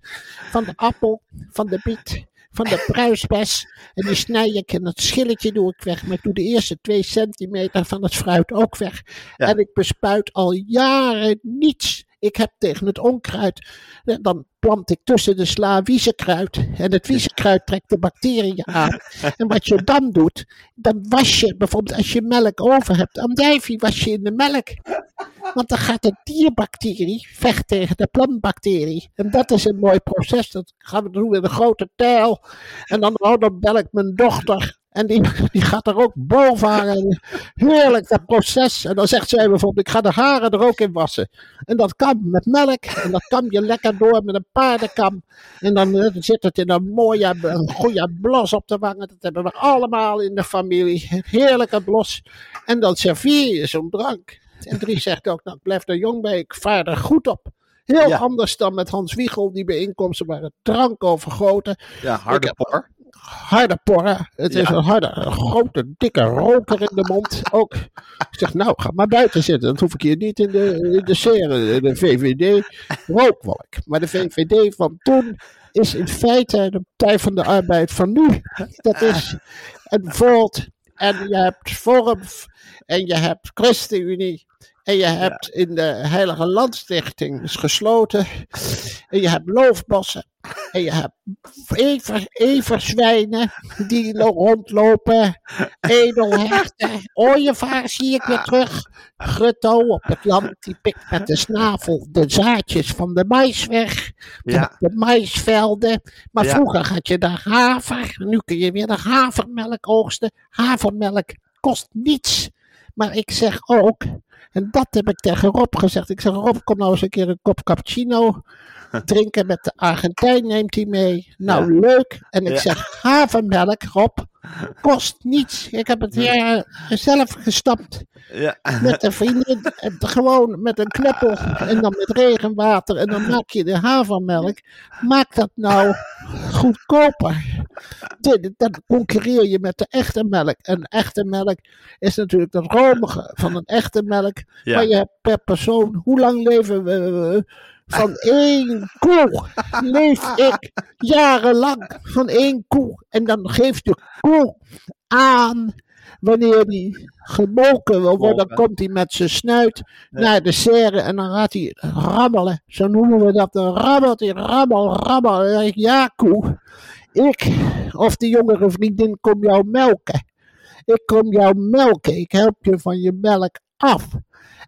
Van de appel, van de biet, van de pruisbes. En die snij ik en dat schilletje doe ik weg. Maar ik doe de eerste twee centimeter van het fruit ook weg. Ja. En ik bespuit al jaren niets. Ik heb tegen het onkruid, eh, dan plant ik tussen de sla wiezenkruid. En het wiezenkruid trekt de bacteriën aan. En wat je dan doet, dan was je bijvoorbeeld als je melk over hebt, andijvie was je in de melk. Want dan gaat de dierbacterie vecht tegen de plantbacterie. En dat is een mooi proces. Dat gaan we doen in een grote tijl. En dan, oh, dan bel ik mijn dochter. En die, die gaat er ook bovenaan. En heerlijk, dat proces. En dan zegt zij bijvoorbeeld, ik ga de haren er ook in wassen. En dat kan met melk. En dat kan je lekker door met een paardenkam. En dan eh, zit het in een mooie, een goede blos op de wangen. Dat hebben we allemaal in de familie. Heerlijke blos. En dan serveer je zo'n drank. En Drie zegt ook, nou, ik blijf er jong bij, ik vaar er goed op. Heel Ja. anders dan met Hans Wiegel, die bijeenkomsten waren drank overgoten. Ja, harde heb- por. Harde porren. Het is een harde, een grote, dikke roker in de mond. Ook. Ik zeg, nou, ga maar buiten zitten. Dan hoef ik hier niet in de, in de serre, de VVD. Rookwolk. Maar de VVD van toen is in feite de Partij van de Arbeid van nu. Dat is een Volt. En je hebt Forum. En je hebt ChristenUnie. En je hebt in de Heilige Landstichting is gesloten. En je hebt loofbossen. En je hebt ever, everzwijnen die lo- rondlopen. Edelherten. Ooievaar zie ik weer terug. Grutto op het land. Die pikt met de snavel de zaadjes van de mais weg. Van Ja. de maisvelden. Maar Ja. vroeger had je de haver. Nu kun je weer de havermelk oogsten. Havermelk kost niets. Maar ik zeg ook, en dat heb ik tegen Rob gezegd. Ik zeg, Rob, kom nou eens een keer een kop cappuccino drinken met de Argentijn, neemt hij mee. Nou, leuk. En ik Ja. zeg, havermelk, Rob, kost niets. Ik heb het hier zelf gestapt Ja. met een vriendin. En gewoon met een kneppel en dan met regenwater. En dan maak je de havermelk. Maak dat nou goedkoper. Dan concurreer je met de echte melk. En echte melk is natuurlijk dat romige van een echte melk. Maar je hebt per persoon, hoe lang leven we? Van één koe leef ik jarenlang. Van één koe. En dan geeft de koe aan wanneer die gemolken wil worden. Dan komt hij met zijn snuit naar de serre en dan gaat hij rammelen. Zo noemen we dat. Dan rammelt hij, rammel, rammel. En dan zeg ik, ja koe, ik of de jongere vriendin kom jou melken. Ik kom jou melken. Ik help je van je melk af.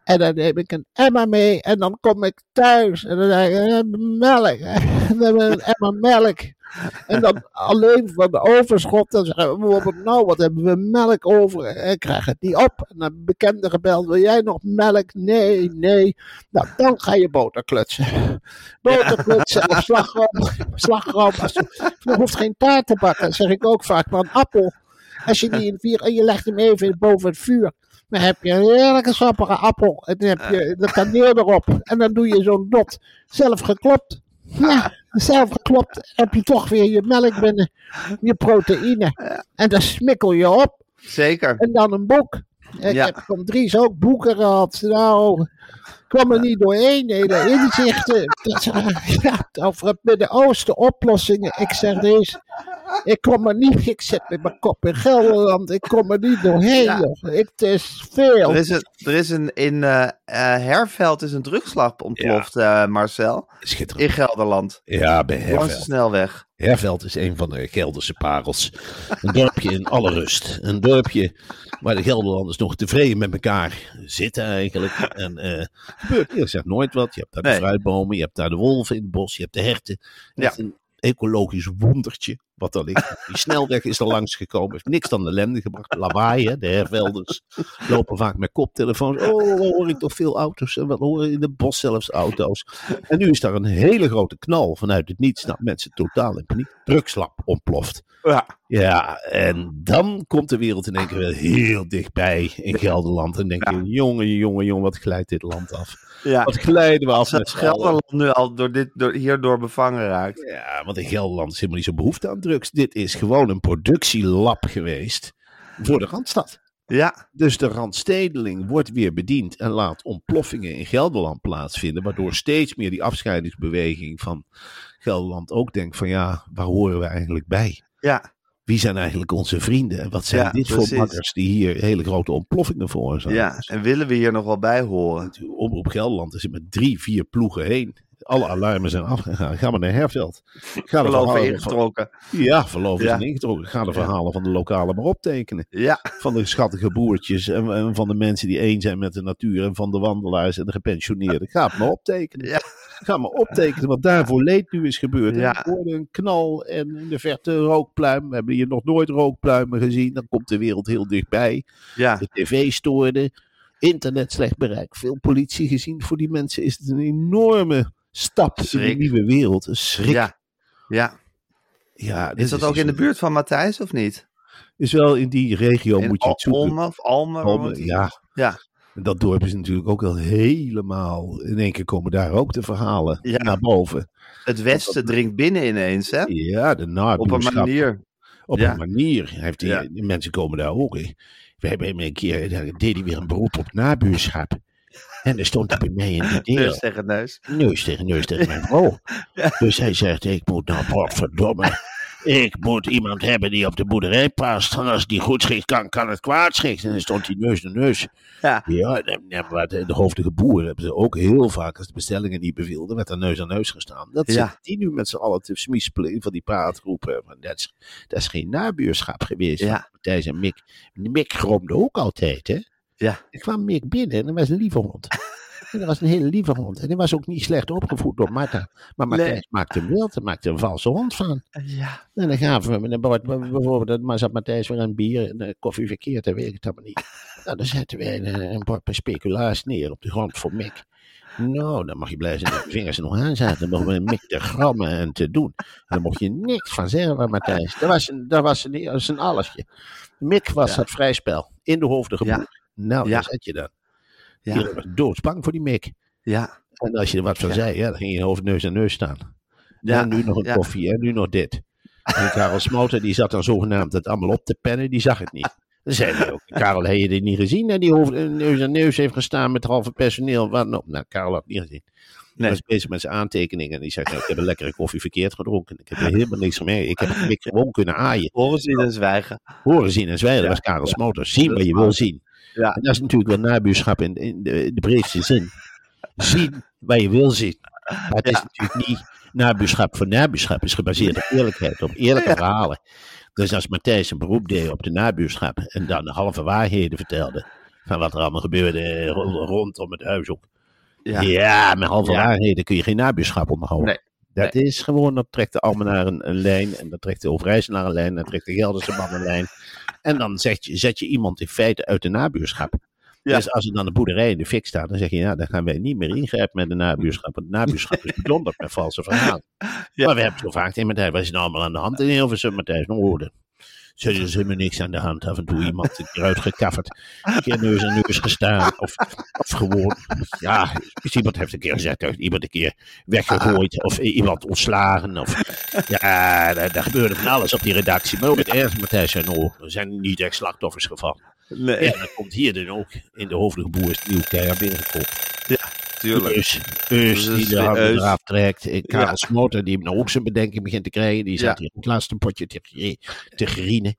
En dan neem ik een emmer mee en dan kom ik thuis en dan zeg ik, "Eh, melk. Hebben we een emmer melk. En dan alleen van de overschot, dan zeggen we bijvoorbeeld, nou wat hebben we melk over? En ik krijg het niet op. En dan bekende gebeld, wil jij nog melk? Nee, nee. Nou, dan ga je boter klutsen. Boter klutsen of slagroom. slagroom. Je, hoeft geen taart te bakken, zeg ik ook vaak. Maar een appel, als je die in vier en je legt hem even boven het vuur. Dan heb je een heerlijke sappige appel. En dan heb je de kaneel erop. En dan doe je zo'n dot. Zelf geklopt. Ja, zelf geklopt. Heb je toch weer je melk binnen. Je proteïne. En dan smikkel je op. Zeker. En dan een boek. Ik Ja. heb van Dries ook boeken gehad. Nou, kwam er niet doorheen. Hele inzichten. Dat, ja, over het Midden-Oosten oplossingen. Ik zeg deze. Ik kom er niet. Ik zit met mijn kop in Gelderland. Ik kom er niet doorheen. Ja. joh. Ik, het is veel. Er is, een, er is een, in eh eh, Herveld is een drugslab ontploft, eh, Marcel. Schitterend. In Gelderland. Ja, bij Langs de Herveld. snelweg. Herveld is een van de Gelderse parels. Een dorpje in alle rust. Een dorpje waar de Gelderlanders nog tevreden met elkaar zitten eigenlijk. En eh gebeurt eerlijk gezegd nooit wat. Je hebt daar de Nee. fruitbomen, je hebt daar de wolven in het bos, je hebt de herten. Het Ja. is een ecologisch wondertje. Wat er ligt. Die snelweg is er langsgekomen, heeft niks dan ellende gebracht. Lawaai, hè, de hervelders lopen vaak met koptelefoons. Oh, wat hoor ik toch veel auto's en wat horen in de bos zelfs auto's. En nu is daar een hele grote knal vanuit het niets. Nou, mensen totaal in paniek. Drugslab ontploft. Ja. Ja, en dan komt de wereld in één keer wel heel dichtbij in Gelderland. En denk je, jongen, jongen, jongen, wat glijdt dit land af. ja. Wat glijden we af allen. Gelderland nu al door dit, door, hierdoor bevangen raakt. Ja, want in Gelderland is helemaal niet zo behoefte aan drugs. Dit is gewoon een productielab geweest voor de Randstad. Ja, Dus de Randstedeling wordt weer bediend en laat ontploffingen in Gelderland plaatsvinden. Waardoor steeds meer die afscheidingsbeweging van Gelderland ook denkt van ja, waar horen we eigenlijk bij? ja, Wie zijn eigenlijk onze vrienden? En wat zijn Ja, dit precies. voor makkers die hier hele grote ontploffingen veroorzaken? ja. En willen we hier nog wel bij horen? Op, op Gelderland is het met drie, vier ploegen heen. Alle alarmen zijn afgegaan. Ga maar naar Herveld. Ga de van, ingetrokken. ja, verloven Ja. ingetrokken. Ga de verhalen van de lokale maar optekenen. Ja, Van de schattige boertjes en, en van de mensen die één zijn met de natuur. En van de wandelaars en de gepensioneerden. Ga het maar optekenen. Ja. Ga maar optekenen wat daarvoor leed nu is gebeurd. Ja. Hoorde een knal en in de verte rookpluim. We hebben hier nog nooit rookpluimen gezien. Dan komt de wereld heel dichtbij. ja, De tv stoorde. Internet slecht bereik. Veel politie gezien. Voor die mensen is het een enorme stap in de nieuwe wereld. Een schrik. ja. Ja, is dat ook in de buurt van Matthijs of niet? Is wel in die regio In moet je het zoeken. Of Alme? Ja. Ja. En dat dorp is natuurlijk ook al helemaal. In één keer komen daar ook de verhalen Ja. naar boven. Het Westen dringt binnen ineens, hè? Ja, de Op een nabuurschap. manier. Op Ja. een manier. Heeft die, Ja. mensen komen daar ook. hè. We hebben hem een keer. daar deed hij weer een beroep op nabuurschap. En er stond hij bij mij in de deur. Neus tegen neus. Neus tegen neus tegen mijn vrouw. Dus hij zegt, ik moet nou, potverdomme. Ik moet iemand hebben die op de boerderij past. En als die goed schikt kan, kan het kwaad schikken. En dan stond hij neus naar neus. Ja. Ja, de, de hoofdige boeren hebben ze ook heel vaak, als de bestellingen niet bevielden, werd er neus aan neus gestaan. Dat Ja. zitten die nu met z'n allen te smispelen van die praatgroepen. Van, Dat is, dat is geen nabuurschap geweest. Ja. Matthijs en Mick. Mick gromde ook altijd, hè. Ja. Er kwam Mick binnen en dat was een lieve hond. En dat was een hele lieve hond. En die was ook niet slecht opgevoed door Marta. Maar Matthijs Nee. maakte hem wild. Hij maakte een valse hond van. Ja. En dan gaven we hem een bord, bijvoorbeeld, maar zat Matthijs weer een bier en eh, koffie verkeerd, dat weet ik het allemaal niet. Nou, dan zetten wij een, een bord speculaas neer op de grond voor Mick. Nou, dan mag je blij zijn dat de vingers er nog aan zaten. Dan mogen we Mick te grammen en te doen. En daar mocht je niks van zeggen Matthijs. Dat was een, dat was een, dat was een allesje. Mick was Ja. het vrij spel. In de hoofdige Ja. Nou, Ja. daar zet je dan. Ja. Was doodsbang voor die Mick. Ja. En als je er wat van Ja. zei, ja, dan ging je hoofd neus aan neus staan. Ja. Ja, nu nog een koffie en nu nog dit. En Karel Smouten, die zat dan zogenaamd het allemaal op te pennen, die zag het niet. Dan zei hij ook, Karel, heb je dit niet gezien? En die hoofd, neus aan neus heeft gestaan met halve personeel. Wat nou? nou, Karel had het niet gezien. Hij Nee. was bezig met zijn aantekeningen. En die zei, nou, ik heb een lekkere koffie verkeerd gedronken. Ik heb er helemaal niks mee. Ik heb het gewoon kunnen aaien. Horen zien en zwijgen. Horen zien en zwijgen, dat was Karel. Smouten. Zien wat je wil zien. Ja. En dat is natuurlijk wel nabuurschap in, in de, in de breedste zin. Zien wat je wil zien. Maar het is natuurlijk niet nabuurschap voor nabuurschap. Het is gebaseerd op eerlijkheid, op eerlijke verhalen. Dus als Matthijs een beroep deed op de nabuurschap en dan de halve waarheden vertelde van wat er allemaal gebeurde ro- rondom het huis ook. Ja. Ja, met halve Ja. waarheden kun je geen nabuurschap onderhouden. Nee. Dat is gewoon, dat trekt de Almenaar een, een lijn en dat trekt de Overijsselaar een lijn en dat trekt de Gelderse man een lijn. En dan zet je, zet je iemand in feite uit de nabuurschap. Ja. Dus als er dan een boerderij in de fik staat, dan zeg je, ja, dan gaan wij niet meer ingrijpen met de nabuurschap. Want de nabuurschap is bedonderd met valse verhalen. Ja. Maar we hebben zo vaak tegen Matthijs, wat is nou allemaal aan de hand in Hilversum, Matthijs? Nou, er is helemaal niks aan de hand. Af en toe iemand eruit gekafferd. Een keer neus aan neus gestaan. Of, of gewoon, ja, iemand heeft een keer gezegd, heeft iemand een keer weggegooid. Of iemand ontslagen. Of, ja, daar, daar gebeurde van alles op die redactie. Maar ook het ergste, Matthijs nou, er zijn niet echt slachtoffers gevallen. Nee, Ja, dan komt hier dan ook in de hoofdige boer is het nieuw keihard binnengekomen. Tuurlijk. Dus, dus Dus die de handen eraf trekt. Eh, Karel Ja. Smoter, die nou ook zijn bedenking begint te krijgen. Die zat Ja. hier het laatste potje te, te grienen.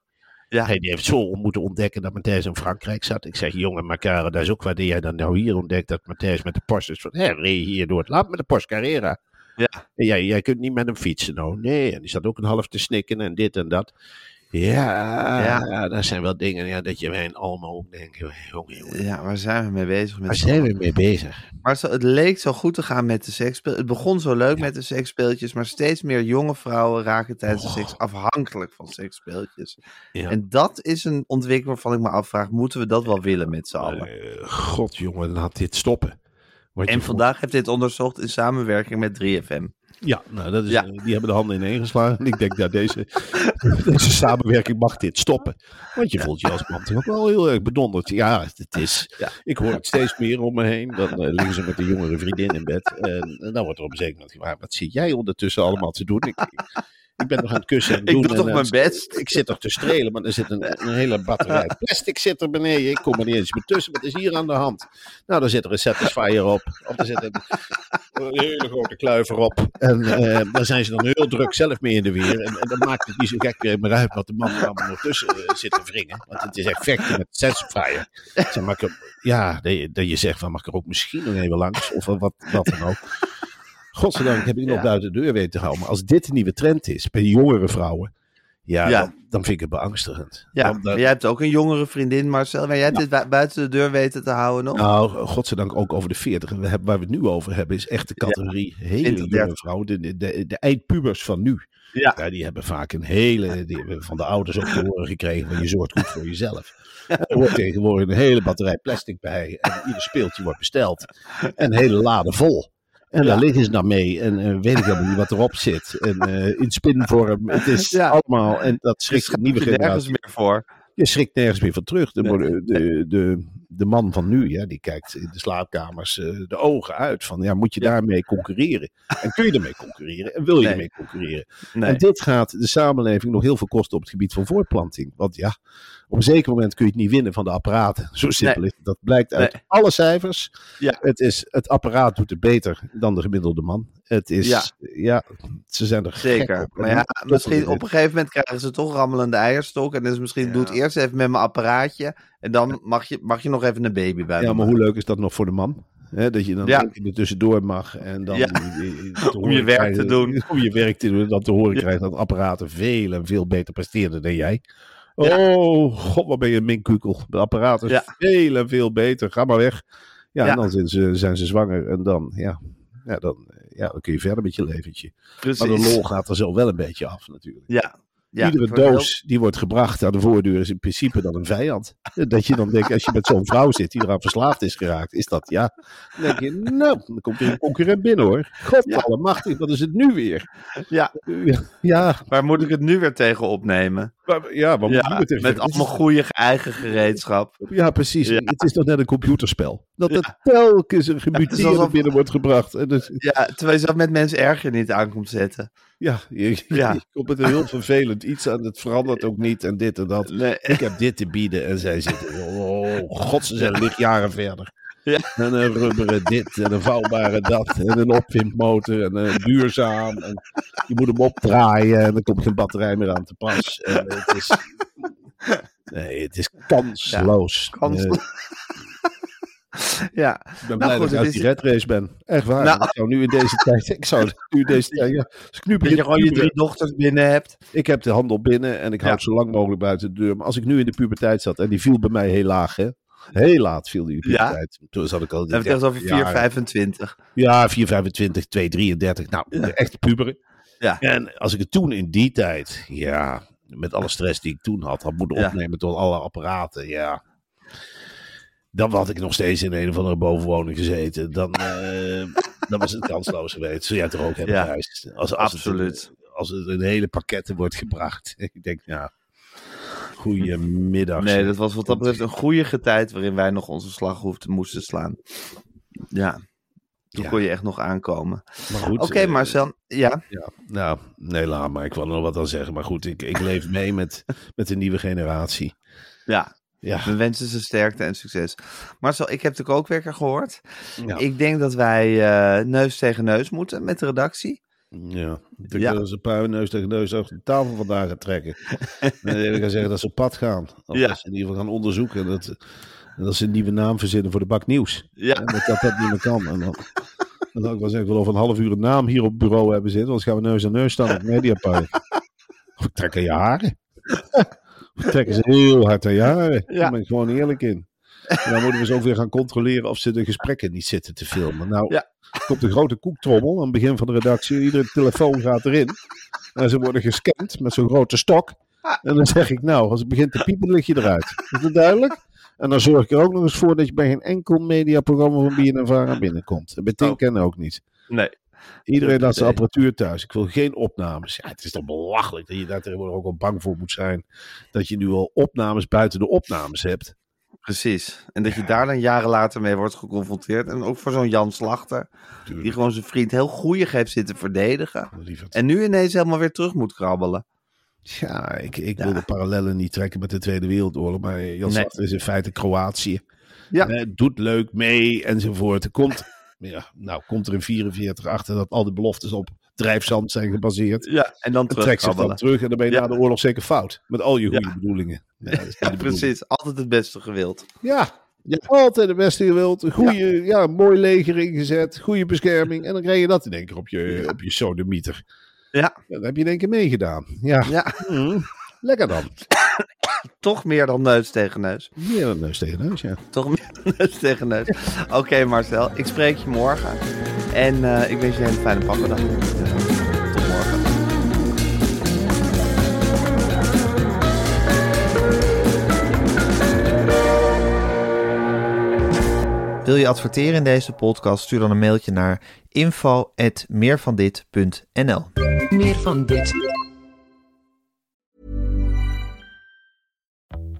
Ja. Hij heeft zo moeten ontdekken dat Matthijs in Frankrijk zat. Ik zeg, jongen, maar Karel, dat is ook wat jij dan nou hier ontdekt. Dat Matthijs met de Porsche is van, hé, reed hier door het land met de Porsche Carrera. Ja. En jij, jij kunt niet met hem fietsen nou. Nee, en die zat ook een half te snikken en dit en dat. Ja, Ja. ja, dat zijn wel dingen ja, dat je bij een Almo ook denkt, jongen, jongen, Ja, waar zijn we mee bezig? Met waar zijn we mee bezig? Maar zo, het leek zo goed te gaan met de seksspeeltjes. Het begon zo leuk met de seksspeeltjes, maar steeds meer jonge vrouwen raken tijdens de seks afhankelijk van seksspeeltjes. Ja. En dat is een ontwikkeling waarvan ik me afvraag, moeten we dat wel willen met z'n allen? Eh, God, jongen, dan had dit stoppen. En vandaag heeft dit onderzocht in samenwerking met 3FM. Ja, nou, dat is, Ja. eh, die hebben de handen ineen geslagen. En ik denk, ja, deze, deze samenwerking mag dit stoppen. Want je voelt je als man toch ook wel heel erg bedonderd. Ja, het is. Ja. Ik hoor het steeds meer om me heen. Dan eh, liggen ze met een jongere vriendin in bed. En, en dan wordt er op een zeker moment wat zit jij ondertussen allemaal te doen? Ik, ik, ik ben nog aan het kussen en Ik doen. doe en, toch eh, mijn best? Ik zit toch te strelen, maar er zit een, een hele batterij plastic zit er beneden. Ik kom er niet eens meer tussen. Wat is hier aan de hand? Nou, daar zit er een Satisfyer op. Of er zit een, een hele grote kluiver op. En eh, daar zijn ze dan heel druk zelf mee in de weer. En, en dan maakt het niet zo gek meer uit wat de man er allemaal nog tussen eh, zit te wringen. Want het is echt vechten met Satisfyer. Zeg, ik er- ja, dat je, dat je zegt van mag ik er ook misschien nog even langs? Of wat, wat dan ook. Godzijdank heb ik nog Ja. buiten de deur weten te houden. Maar als dit een nieuwe trend is bij jongere vrouwen. Ja, Ja. Dan, dan vind ik het beangstigend. Ja, Dan- dan- maar jij hebt ook een jongere vriendin, Marcel. Maar jij hebt dit bu- buiten de deur weten te houden nog? Nou, godzijdank ook over de 40. En we hebben, waar we het nu over hebben, is echt de categorie hele 20, jonge 30. vrouwen. De, de, de, de eindpubers van nu. Ja. Ja, die hebben vaak een hele, die hebben van de ouders ook te horen gekregen van je zorgt goed voor jezelf. Er wordt tegenwoordig een hele batterij plastic bij en ieder speeltje wordt besteld. En een hele lade vol. En daar liggen ze dan mee en eh, weet ik helemaal niet wat erop zit. En eh, in spinvorm, het is Ja. allemaal, en dat schrikt de nieuwe je nergens generatie. meer voor. Je schrikt nergens meer van terug. De, Nee. de, de, de, man van nu, ja, die kijkt in de slaapkamers eh, de ogen uit. Van ja, moet je daarmee concurreren? En kun je ermee concurreren? En wil je Nee. ermee concurreren? Nee. En dit gaat de samenleving nog heel veel kosten op het gebied van voortplanting. Want ja, op een zeker moment kun je het niet winnen van de apparaten. Zo simpel is het. Dat blijkt uit alle cijfers. Ja. Het, is, het apparaat doet het beter dan de gemiddelde man. Het is, ja, Ja. ze zijn er Zeker. op. Maar ja, misschien op een gegeven moment krijgen ze toch rammelende eierstok. En dus misschien Ja. doe het eerst even met mijn apparaatje. En dan mag je, mag je nog even een baby bij Ja, maar hoe leuk is dat nog voor de man? Hè, dat je dan Ja. er tussendoor mag en dan Ja. Om je werk krijgen- te doen. Om je werk te doen en dan te horen Ja. krijgen dat apparaten veel en veel beter presteerden dan jij. Oh, god, wat ben je een minkukel. De apparaten Ja. veel en veel beter. Ga maar weg. Ja, Ja. en dan zijn ze, zijn ze zwanger en dan, ja, ja, dan, ja, dan kun je verder met je leventje. Precies. Maar de lol gaat er zo wel een beetje af natuurlijk. Ja. Ja. Iedere heel- doos die wordt gebracht aan de voordeur is in principe dan een vijand. Dat je dan denkt, als je met zo'n vrouw zit die eraan verslaafd is geraakt, is dat ja. Dan denk je, nou, dan komt er een concurrent binnen hoor. God Ja. allemachtig, wat is het nu weer? Ja, Ja, waar moet ik het nu weer tegen opnemen? Ja, met zeggen? allemaal goede eigen gereedschap. Ja, precies. Ja. Het is toch net een computerspel. Dat er telkens een gemuteerde binnen wordt gebracht. En dus, Ja, terwijl je dat met mensen erger niet aan komt zetten. ja, je, Ja. je komt met een heel vervelend iets aan. Het verandert ook niet en dit en dat. Nee. Ik heb dit te bieden en zij zitten. Oh, god, ze zijn lichtjaren verder. Ja. En een rubberen dit en een vouwbare dat en een opwindmotor en een duurzaam. En je moet hem opdraaien en dan komt geen batterij meer aan te pas. En het is, nee, het is kansloos. Kans- Ja, ik ben Nou blij goed, dat ik uit is- die red race ben. Echt waar. Nou. ik zou nu in deze tijd. Ik zou nu in deze tijd. Ja, als ik nu dat je gewoon je drie dochters binnen hebt. Ik heb de handel binnen en ik houd zo lang mogelijk buiten de deur. Maar als ik nu in de puberteit zat, en die viel bij mij heel laag, hè? Heel laat viel die de Ja? puberteit. Toen zat ik al. Hebben het over 4,25. Ja, 425, 233. Nou, Ja. echt puberen. Ja. En als ik het toen in die tijd, ja, met alle stress die ik toen had, had moeten Ja. opnemen tot alle apparaten, ja. Dan had ik nog steeds in een of andere bovenwoning gezeten. Dan, eh, dan was het kansloos geweest. Zul jij het er ook hebben, Ja. Als, als Absoluut. Het, als het in hele pakketten wordt gebracht. Ik denk, ja, goedemiddag. Nee, dat was wat dat betreft een goede tijd waarin wij nog onze slag hoefden moesten slaan. Ja, toen Ja. kon je echt nog aankomen. Maar goed. Oké, eh, Marcel. Ja, Ja, nou, nee, laat maar. Ik wil er nog wat aan zeggen. Maar goed, ik, ik leef mee met, met de nieuwe generatie. ja. Ja, We wensen ze sterkte en succes. Marcel, ik heb de kookwerker gehoord. ja. Ik denk dat wij eh, neus tegen neus moeten met de redactie. Ja. Ja. ze paar neus tegen neus over de tafel vandaag gaan trekken. en ik ga zeggen dat ze op pad gaan. Of Ja. dat ze in ieder geval gaan onderzoeken. Dat, en dat ze een nieuwe naam verzinnen voor de bak nieuws. Ja, En dat, dat dat niet meer kan. En dan, dan zou ik wel zeggen, wil over een half uur een naam hier op het bureau hebben zitten. Anders gaan we neus aan neus staan op het Mediapark. Of ik trek aan je haren. trekken ze heel hard aan jaren. Ja. Daar ben ik gewoon eerlijk in. En dan moeten we zo weer gaan controleren of ze de gesprekken niet zitten te filmen. Nou, Ja. Er komt een grote koektrommel aan het begin van de redactie. Iedere telefoon gaat erin. En ze worden gescand met zo'n grote stok. En dan zeg ik, nou, als het begint te piepen, lig je eruit. Is dat duidelijk? En dan zorg ik er ook nog eens voor dat je bij geen enkel mediaprogramma van BNNVARA binnenkomt. En bij Tinken ook niet. Nee. Iedereen Dat laat zijn apparatuur thuis. Ik wil geen opnames. Ja, het is toch belachelijk dat je daar tegenwoordig ook al bang voor moet zijn. Dat je nu al opnames buiten de opnames hebt. Precies. En dat je daar dan jaren later mee wordt geconfronteerd. En ook voor zo'n Jan Slachter, die gewoon zijn vriend heel goeie heeft zitten verdedigen. En nu ineens helemaal weer terug moet krabbelen. Ja, ik, ik wil de parallellen niet trekken met de Tweede Wereldoorlog. Maar Jan Nee. Slachter is in feite Kroatië. Ja. Eh, doet leuk mee enzovoort. Er komt, ja, nou, komt er in 44 achter dat al die beloftes op drijfzand zijn gebaseerd. Ja, en dan En trekt zich dan terugkrabbelen. terug en dan ben je Ja. na de oorlog zeker fout. Met al je goede Ja. bedoelingen. Ja, dat is precies. Altijd het beste gewild. Ja, altijd het beste gewild. Goede, ja. mooi leger ingezet. Goede bescherming. En dan krijg je dat in één keer op je, op je sodemieter. Ja. Dan heb je in één keer meegedaan. Ja, Ja, Mm, lekker dan. toch meer dan neus tegen neus. Meer dan neus tegen neus, ja. Toch meer dan neus tegen neus. Oké Marcel, ik spreek je morgen. En eh, ik wens je een hele fijne pakkendag. Tot morgen. Wil je adverteren in deze podcast? Stuur dan een mailtje naar info.meervandit.nl Meer van dit.